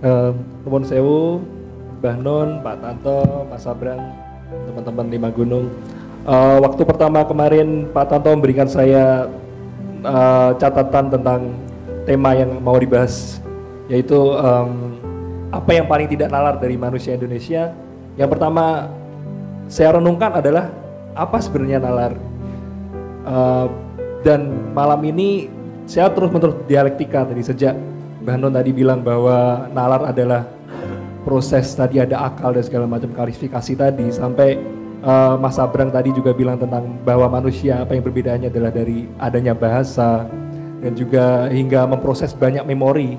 Nuwun Sewu, Mbah Nun, Pak Tanto, Mas Sabrang, teman-teman Lima Gunung. Uh, waktu pertama kemarin Pak Tanto memberikan saya uh, catatan tentang tema yang mau dibahas, yaitu um, apa yang paling tidak nalar dari manusia Indonesia. Yang pertama saya renungkan adalah apa sebenarnya nalar. Uh, dan malam ini saya terus menerus dialektika tadi sejak Nun tadi bilang bahwa nalar adalah proses tadi ada akal dan segala macam klarifikasi tadi. Sampai uh, Mas Abrang tadi juga bilang tentang bahwa manusia apa yang perbedaannya adalah dari adanya bahasa dan juga hingga memproses banyak memori.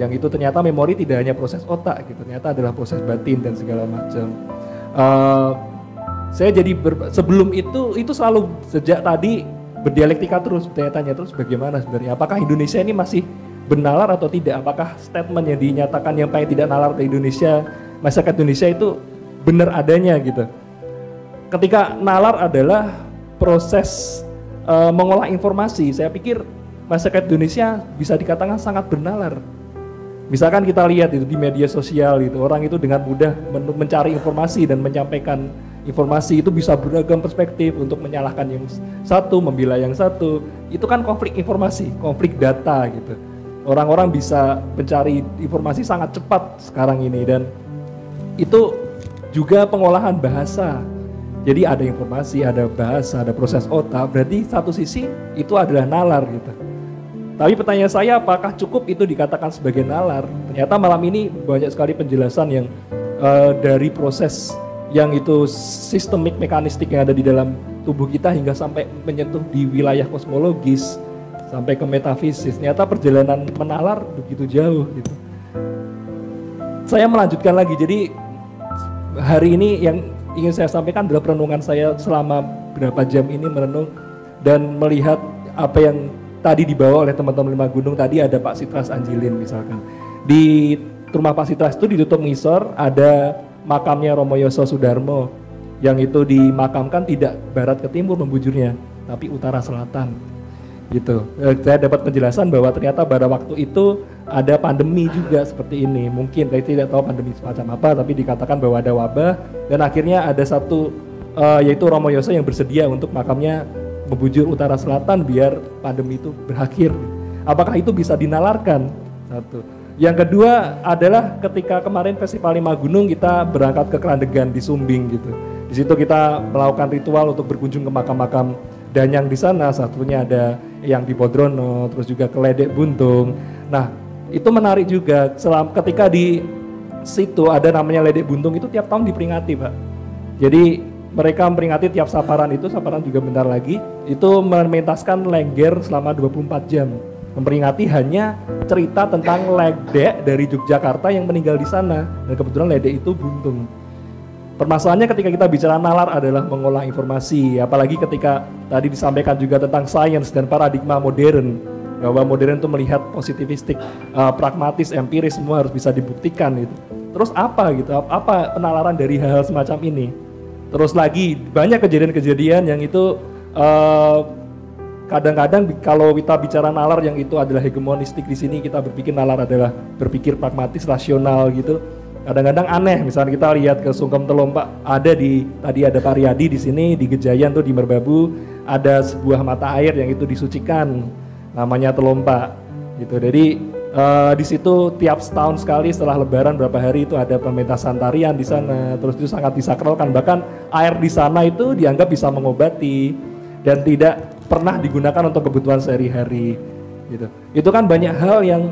Yang itu ternyata memori tidak hanya proses otak gitu ternyata adalah proses batin dan segala macam. Uh, saya jadi sebelum itu itu selalu sejak tadi berdialektika terus tanya-tanya terus bagaimana sebenarnya? Apakah Indonesia ini masih benalar atau tidak? Apakah statement yang dinyatakan yang paling tidak nalar di Indonesia, masyarakat Indonesia itu benar adanya gitu. Ketika nalar adalah proses uh, mengolah informasi, saya pikir masyarakat Indonesia bisa dikatakan sangat bernalar. Misalkan kita lihat itu di media sosial itu orang itu dengan mudah men mencari informasi dan menyampaikan informasi itu bisa beragam perspektif untuk menyalahkan yang satu, membela yang satu. Itu kan konflik informasi, konflik data gitu orang-orang bisa mencari informasi sangat cepat sekarang ini dan itu juga pengolahan bahasa. Jadi ada informasi, ada bahasa, ada proses otak. Berarti satu sisi itu adalah nalar gitu. Tapi pertanyaan saya apakah cukup itu dikatakan sebagai nalar? Ternyata malam ini banyak sekali penjelasan yang uh, dari proses yang itu sistemik mekanistik yang ada di dalam tubuh kita hingga sampai menyentuh di wilayah kosmologis, sampai ke metafisis. Ternyata perjalanan menalar begitu jauh gitu. Saya melanjutkan lagi. Jadi hari ini yang ingin saya sampaikan adalah perenungan saya selama berapa jam ini merenung dan melihat apa yang tadi dibawa oleh teman-teman lima gunung tadi ada Pak Sitras Anjilin misalkan. Di rumah Pak Sitras itu ditutup ngisor ada makamnya Romo Yoso Sudarmo yang itu dimakamkan tidak barat ke timur membujurnya tapi utara selatan gitu. Eh, saya dapat penjelasan bahwa ternyata pada waktu itu ada pandemi juga seperti ini. Mungkin saya tidak tahu pandemi semacam apa, tapi dikatakan bahwa ada wabah dan akhirnya ada satu uh, yaitu Romo Yoso yang bersedia untuk makamnya membujur utara selatan biar pandemi itu berakhir. Apakah itu bisa dinalarkan? Satu. Yang kedua adalah ketika kemarin Festival Lima Gunung kita berangkat ke Kerandegan di Sumbing gitu. Di situ kita melakukan ritual untuk berkunjung ke makam-makam danyang di sana, satunya ada yang di Bodrono, terus juga ke Ledek Buntung. Nah, itu menarik juga. Selam, ketika di situ ada namanya Ledek Buntung itu tiap tahun diperingati, Pak. Jadi mereka memperingati tiap saparan itu, saparan juga bentar lagi, itu mementaskan lengger selama 24 jam. Memperingati hanya cerita tentang Ledek dari Yogyakarta yang meninggal di sana. Dan kebetulan Ledek itu buntung. Permasalahannya ketika kita bicara nalar adalah mengolah informasi, apalagi ketika tadi disampaikan juga tentang sains dan paradigma modern, bahwa modern itu melihat positivistik, uh, pragmatis, empiris semua harus bisa dibuktikan gitu. Terus apa gitu? Apa penalaran dari hal-hal semacam ini? Terus lagi banyak kejadian-kejadian yang itu uh, kadang-kadang kalau kita bicara nalar yang itu adalah hegemonistik di sini kita berpikir nalar adalah berpikir pragmatis, rasional gitu kadang-kadang aneh misalnya kita lihat ke Sungkem Telompak ada di tadi ada Pariadi di sini di Gejayan tuh di Merbabu ada sebuah mata air yang itu disucikan namanya Telompak gitu. Jadi uh, di situ tiap setahun sekali setelah Lebaran berapa hari itu ada pementasan tarian di sana. Terus itu sangat disakralkan bahkan air di sana itu dianggap bisa mengobati dan tidak pernah digunakan untuk kebutuhan sehari-hari gitu. Itu kan banyak hal yang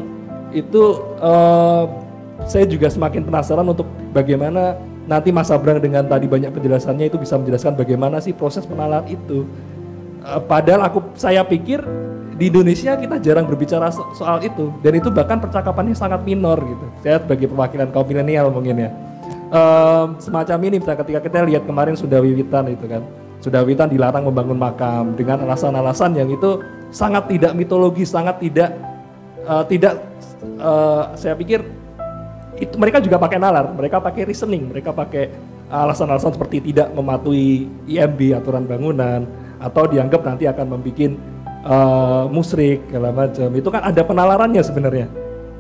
itu uh, saya juga semakin penasaran untuk bagaimana nanti Mas Abrang dengan tadi banyak penjelasannya itu bisa menjelaskan bagaimana sih proses penalar itu. Uh, padahal aku saya pikir di Indonesia kita jarang berbicara so soal itu dan itu bahkan percakapannya sangat minor gitu. Saya sebagai perwakilan kaum milenial mungkin ya. Uh, semacam ini misalnya ketika kita lihat kemarin sudah wiwitan itu kan. Sudah wiwitan dilarang membangun makam dengan alasan-alasan yang itu sangat tidak mitologis, sangat tidak uh, tidak uh, saya pikir itu mereka juga pakai nalar, mereka pakai reasoning, mereka pakai alasan-alasan seperti tidak mematuhi IMB aturan bangunan atau dianggap nanti akan membuat uh, musrik segala macam. Itu kan ada penalarannya sebenarnya.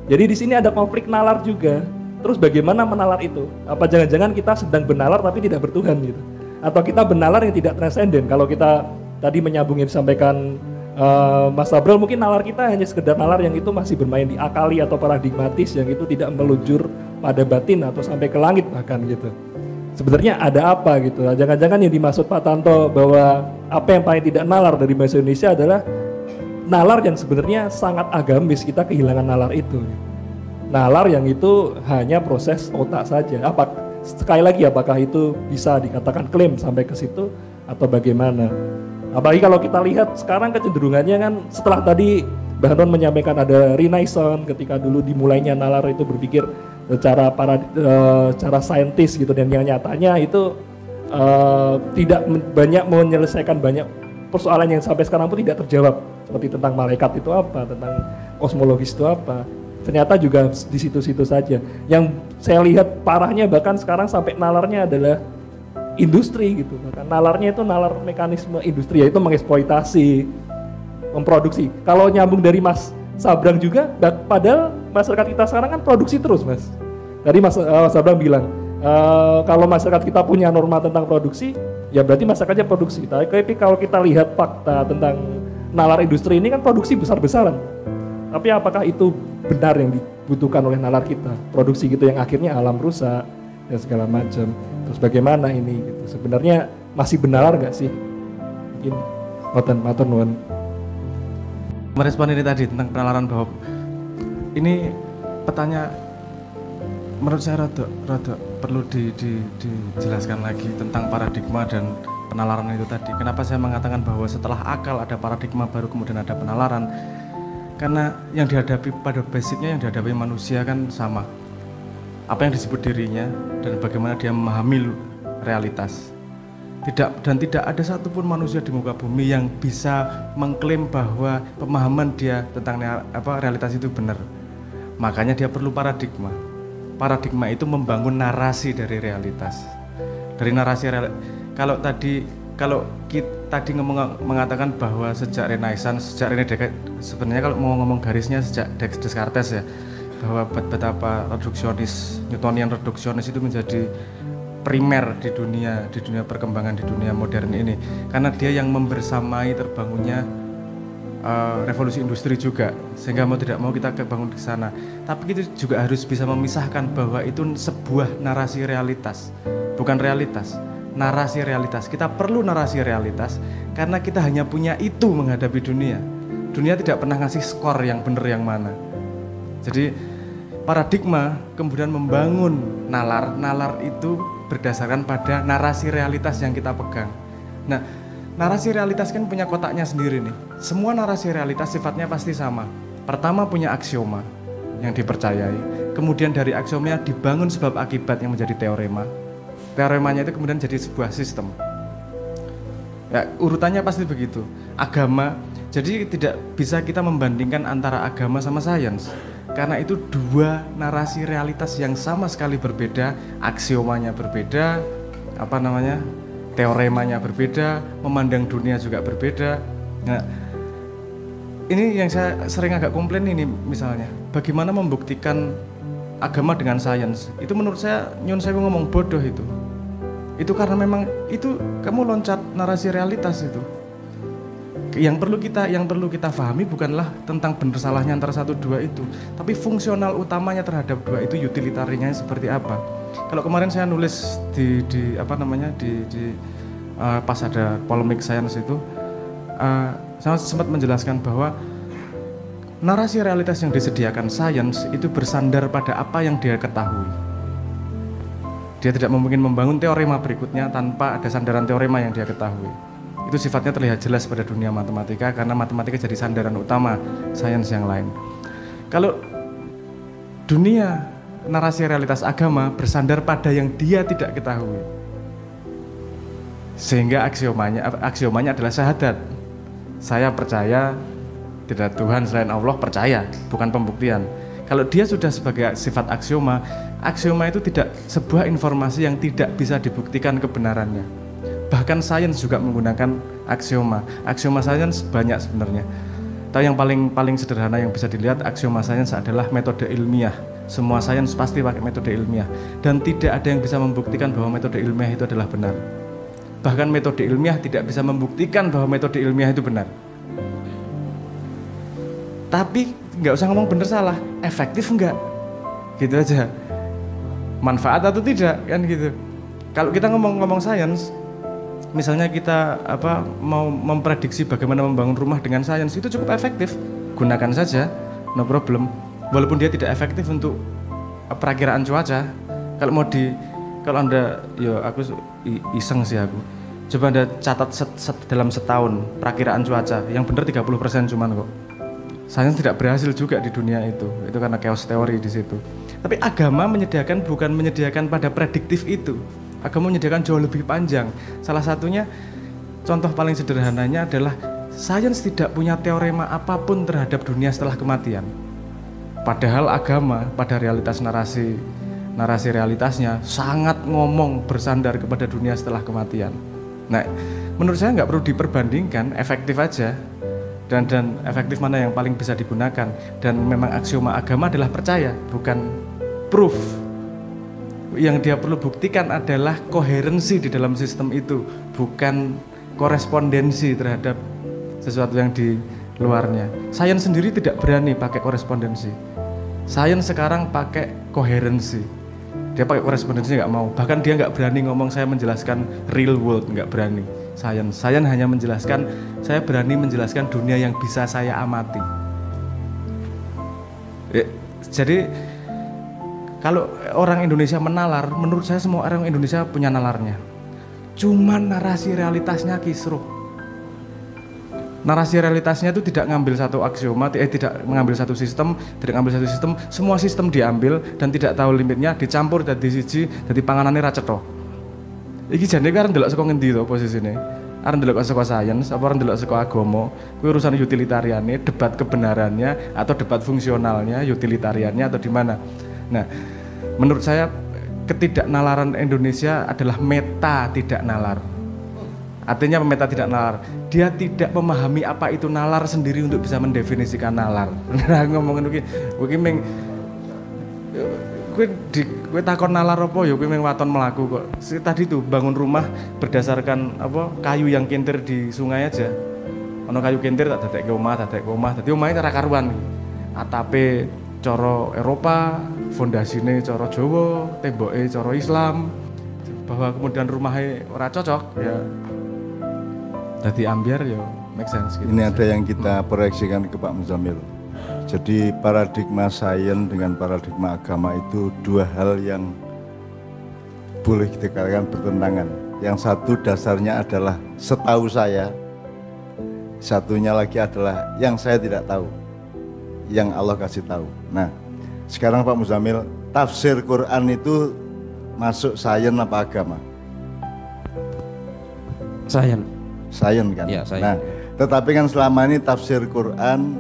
Jadi di sini ada konflik nalar juga. Terus bagaimana menalar itu? Apa jangan-jangan kita sedang benalar tapi tidak bertuhan gitu? Atau kita benalar yang tidak transenden? Kalau kita tadi menyambung yang disampaikan uh, Mas Abril, mungkin nalar kita hanya sekedar nalar yang itu masih bermain di akali atau paradigmatis yang itu tidak meluncur pada batin atau sampai ke langit bahkan gitu. Sebenarnya ada apa gitu? Jangan-jangan yang dimaksud Pak Tanto bahwa apa yang paling tidak nalar dari bahasa Indonesia adalah nalar yang sebenarnya sangat agamis kita kehilangan nalar itu. Nalar yang itu hanya proses otak saja. Apa sekali lagi apakah itu bisa dikatakan klaim sampai ke situ atau bagaimana? Apalagi kalau kita lihat sekarang kecenderungannya kan setelah tadi Nun menyampaikan ada renaissance ketika dulu dimulainya nalar itu berpikir secara para uh, cara saintis gitu dan yang nyatanya itu uh, tidak banyak menyelesaikan banyak persoalan yang sampai sekarang pun tidak terjawab seperti tentang malaikat itu apa, tentang kosmologis itu apa. Ternyata juga di situ-situ saja. Yang saya lihat parahnya bahkan sekarang sampai nalarnya adalah industri gitu. Bahkan nalarnya itu nalar mekanisme industri yaitu mengeksploitasi, memproduksi. Kalau nyambung dari Mas Sabrang juga, padahal masyarakat kita sekarang kan produksi terus, Mas. Tadi Mas, uh, Sabrang bilang, uh, kalau masyarakat kita punya norma tentang produksi, ya berarti masyarakatnya produksi. Tapi kalau kita lihat fakta tentang nalar industri ini kan produksi besar-besaran. Tapi apakah itu benar yang dibutuhkan oleh nalar kita? Produksi gitu yang akhirnya alam rusak dan segala macam. Terus bagaimana ini gitu. Sebenarnya masih benar nggak sih? Mungkin Matur Matur nuwun. Merespon ini tadi tentang penalaran bahwa ini petanya menurut saya rada, rada perlu di, di, dijelaskan lagi tentang paradigma dan penalaran itu tadi. Kenapa saya mengatakan bahwa setelah akal ada paradigma baru kemudian ada penalaran? Karena yang dihadapi pada basicnya yang dihadapi manusia kan sama. Apa yang disebut dirinya dan bagaimana dia memahami realitas. Tidak dan tidak ada satupun manusia di muka bumi yang bisa mengklaim bahwa pemahaman dia tentang apa realitas itu benar. Makanya dia perlu paradigma. Paradigma itu membangun narasi dari realitas. Dari narasi realitas kalau tadi kalau kita tadi ngomong, mengatakan bahwa sejak Renaissance, sejak Descartes, sebenarnya kalau mau ngomong garisnya sejak Descartes ya, bahwa betapa reduksionis, Newtonian reduksionis itu menjadi primer di dunia, di dunia perkembangan di dunia modern ini, karena dia yang membersamai terbangunnya uh, revolusi industri juga, sehingga mau tidak mau kita kebangun di sana. Tapi kita juga harus bisa memisahkan bahwa itu sebuah narasi realitas, bukan realitas narasi realitas. Kita perlu narasi realitas karena kita hanya punya itu menghadapi dunia. Dunia tidak pernah ngasih skor yang benar yang mana. Jadi paradigma kemudian membangun nalar. Nalar itu berdasarkan pada narasi realitas yang kita pegang. Nah, narasi realitas kan punya kotaknya sendiri nih. Semua narasi realitas sifatnya pasti sama. Pertama punya aksioma yang dipercayai. Kemudian dari aksioma dibangun sebab akibat yang menjadi teorema teoremanya itu kemudian jadi sebuah sistem. Ya, urutannya pasti begitu. Agama, jadi tidak bisa kita membandingkan antara agama sama sains. Karena itu dua narasi realitas yang sama sekali berbeda, aksiomanya berbeda, apa namanya? teoremanya berbeda, memandang dunia juga berbeda. Nah, ini yang saya sering agak komplain ini misalnya, bagaimana membuktikan agama dengan sains? Itu menurut saya nyun saya ngomong bodoh itu itu karena memang itu kamu loncat narasi realitas itu yang perlu kita yang perlu kita pahami bukanlah tentang benar salahnya antara satu dua itu tapi fungsional utamanya terhadap dua itu utilitarinya seperti apa kalau kemarin saya nulis di, di apa namanya di, di uh, pas ada polemik sains itu uh, saya sempat menjelaskan bahwa narasi realitas yang disediakan sains itu bersandar pada apa yang dia ketahui dia tidak mungkin membangun teorema berikutnya tanpa ada sandaran teorema yang dia ketahui. Itu sifatnya terlihat jelas pada dunia matematika karena matematika jadi sandaran utama sains yang lain. Kalau dunia narasi realitas agama bersandar pada yang dia tidak ketahui. Sehingga aksiomanya aksiomanya adalah syahadat. Saya percaya tidak Tuhan selain Allah percaya, bukan pembuktian. Kalau dia sudah sebagai sifat aksioma, aksioma itu tidak sebuah informasi yang tidak bisa dibuktikan kebenarannya. Bahkan sains juga menggunakan aksioma. Aksioma sains banyak sebenarnya. Tahu yang paling paling sederhana yang bisa dilihat aksioma sains adalah metode ilmiah. Semua sains pasti pakai metode ilmiah dan tidak ada yang bisa membuktikan bahwa metode ilmiah itu adalah benar. Bahkan metode ilmiah tidak bisa membuktikan bahwa metode ilmiah itu benar. Tapi nggak usah ngomong benar salah, efektif enggak? Gitu aja. Manfaat atau tidak kan gitu. Kalau kita ngomong-ngomong sains, misalnya kita apa mau memprediksi bagaimana membangun rumah dengan sains itu cukup efektif. Gunakan saja no problem. Walaupun dia tidak efektif untuk perakiraan cuaca. Kalau mau di kalau anda ya aku iseng sih aku. Coba anda catat set, set, dalam setahun perakiraan cuaca. Yang benar 30% cuman kok. Sains tidak berhasil juga di dunia itu. Itu karena chaos teori di situ. Tapi agama menyediakan bukan menyediakan pada prediktif itu Agama menyediakan jauh lebih panjang. Salah satunya contoh paling sederhananya adalah sains tidak punya teorema apa pun terhadap dunia setelah kematian. Padahal agama pada realitas narasi narasi realitasnya sangat ngomong bersandar kepada dunia setelah kematian. Nah, menurut saya nggak perlu diperbandingkan, efektif aja dan dan efektif mana yang paling bisa digunakan dan memang aksioma agama adalah percaya bukan proof yang dia perlu buktikan adalah koherensi di dalam sistem itu, bukan korespondensi terhadap sesuatu yang di luarnya. Sains sendiri tidak berani pakai korespondensi. Sains sekarang pakai koherensi. Dia pakai korespondensi nggak mau. Bahkan dia nggak berani ngomong saya menjelaskan real world, nggak berani. Sains, sains hanya menjelaskan saya berani menjelaskan dunia yang bisa saya amati. Ya, jadi kalau orang Indonesia menalar, menurut saya semua orang Indonesia punya nalarnya. Cuman narasi realitasnya kisruh. Narasi realitasnya itu tidak ngambil satu aksioma, eh tidak mengambil satu sistem, tidak ngambil satu sistem, semua sistem diambil dan tidak tahu limitnya, dicampur dan siji, jadi panganannya racetho. Iki jane kan ndelok saka ngendi to posisine? Arep ndelok saka sains apa arep ndelok saka agama? Kuwi urusan utilitariannya, debat kebenarannya atau debat fungsionalnya, utilitariannya atau di mana? Nah, menurut saya ketidaknalaran Indonesia adalah meta tidak nalar. Artinya meta tidak nalar. Dia tidak memahami apa itu nalar sendiri untuk bisa mendefinisikan nalar. Nah, ngomongin begini, gue meng di takon nalar apa ya meng waton melaku kok. Si, tadi tuh bangun rumah berdasarkan apa kayu yang kintir di sungai aja. Ono kayu kintir tak dadek ke omah, dadek ke omah. Dadi omahnya cara karuan. Atape coro Eropa, fondasine coro Jawa, temboke coro Islam, bahwa kemudian rumahnya ora cocok ya jadi ambiar ya make sense gitu. Ini ada yang kita proyeksikan ke Pak Muzamil. Jadi paradigma sains dengan paradigma agama itu dua hal yang boleh dikatakan bertentangan. Yang satu dasarnya adalah setahu saya, satunya lagi adalah yang saya tidak tahu yang Allah kasih tahu. Nah, sekarang Pak Muzamil, tafsir Quran itu masuk sains apa agama? Sains. Sains kan? Ya, sains. Nah, tetapi kan selama ini tafsir Quran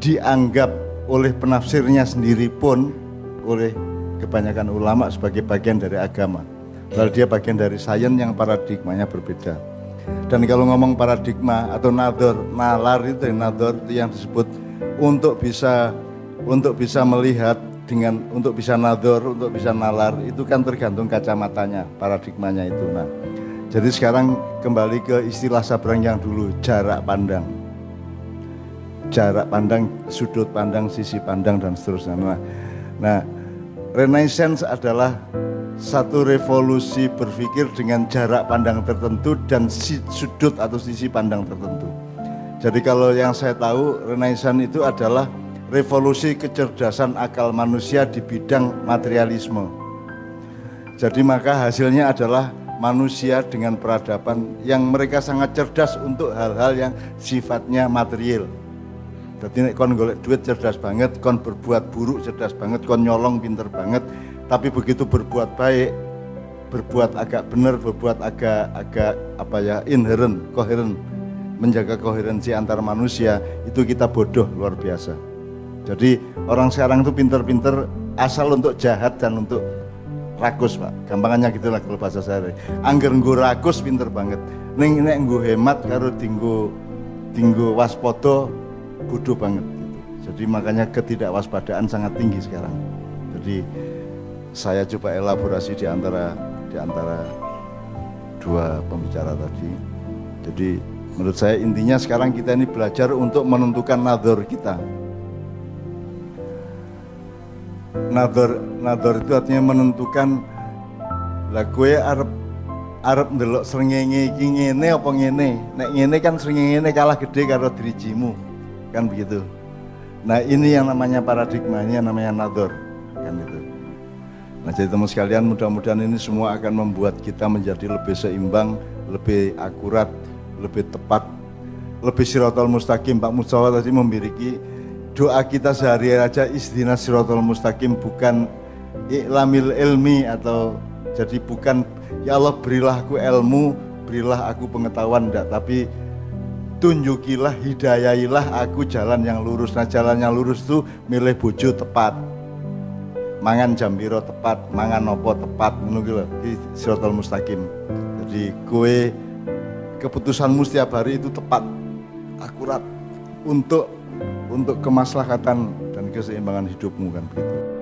dianggap oleh penafsirnya sendiri pun oleh kebanyakan ulama sebagai bagian dari agama. Lalu dia bagian dari sains yang paradigmanya berbeda. Dan kalau ngomong paradigma atau nador, nalar itu nador itu yang disebut untuk bisa untuk bisa melihat dengan untuk bisa nador, untuk bisa nalar itu kan tergantung kacamatanya, paradigmanya itu. Nah, jadi sekarang kembali ke istilah Sabrang yang dulu jarak pandang, jarak pandang, sudut pandang, sisi pandang dan seterusnya. Nah, nah Renaissance adalah satu revolusi berpikir dengan jarak pandang tertentu dan sudut atau sisi pandang tertentu. Jadi kalau yang saya tahu Renaissance itu adalah revolusi kecerdasan akal manusia di bidang materialisme. Jadi maka hasilnya adalah manusia dengan peradaban yang mereka sangat cerdas untuk hal-hal yang sifatnya material. Jadi kon golek duit cerdas banget, kon berbuat buruk cerdas banget, kon nyolong pinter banget, tapi begitu berbuat baik, berbuat agak benar, berbuat agak agak apa ya inherent, koheren, menjaga koherensi antar manusia itu kita bodoh luar biasa. Jadi orang sekarang itu pinter-pinter asal untuk jahat dan untuk rakus pak. Gampangannya gitulah kalau bahasa saya. Angger nggo rakus pinter banget. Neng nek nggo hemat karo tinggu tinggu waspodo bodoh banget gitu. Jadi makanya ketidakwaspadaan sangat tinggi sekarang. Jadi saya coba elaborasi di antara di antara dua pembicara tadi. Jadi menurut saya intinya sekarang kita ini belajar untuk menentukan nador kita. Nador nador itu artinya menentukan lah gue arep arep ndelok srengenge iki ngene apa ngene. Nek ngene kan srengenge kalah gede karo dirijimu. Kan begitu. Nah, ini yang namanya paradigmanya namanya nador kan itu. Nah, jadi teman sekalian mudah-mudahan ini semua akan membuat kita menjadi lebih seimbang, lebih akurat, lebih tepat, lebih sirotol mustaqim. Pak Mustafa tadi memiliki doa kita sehari aja istina sirotol mustaqim bukan iklamil ilmi atau jadi bukan ya Allah berilah aku ilmu, berilah aku pengetahuan enggak, tapi tunjukilah, hidayahilah aku jalan yang lurus. Nah jalan yang lurus itu milih bojo tepat, mangan jambiro tepat, mangan nopo tepat, menunggu sirotol mustaqim. Jadi kue keputusanmu setiap hari itu tepat, akurat untuk untuk kemaslahatan dan keseimbangan hidupmu kan begitu.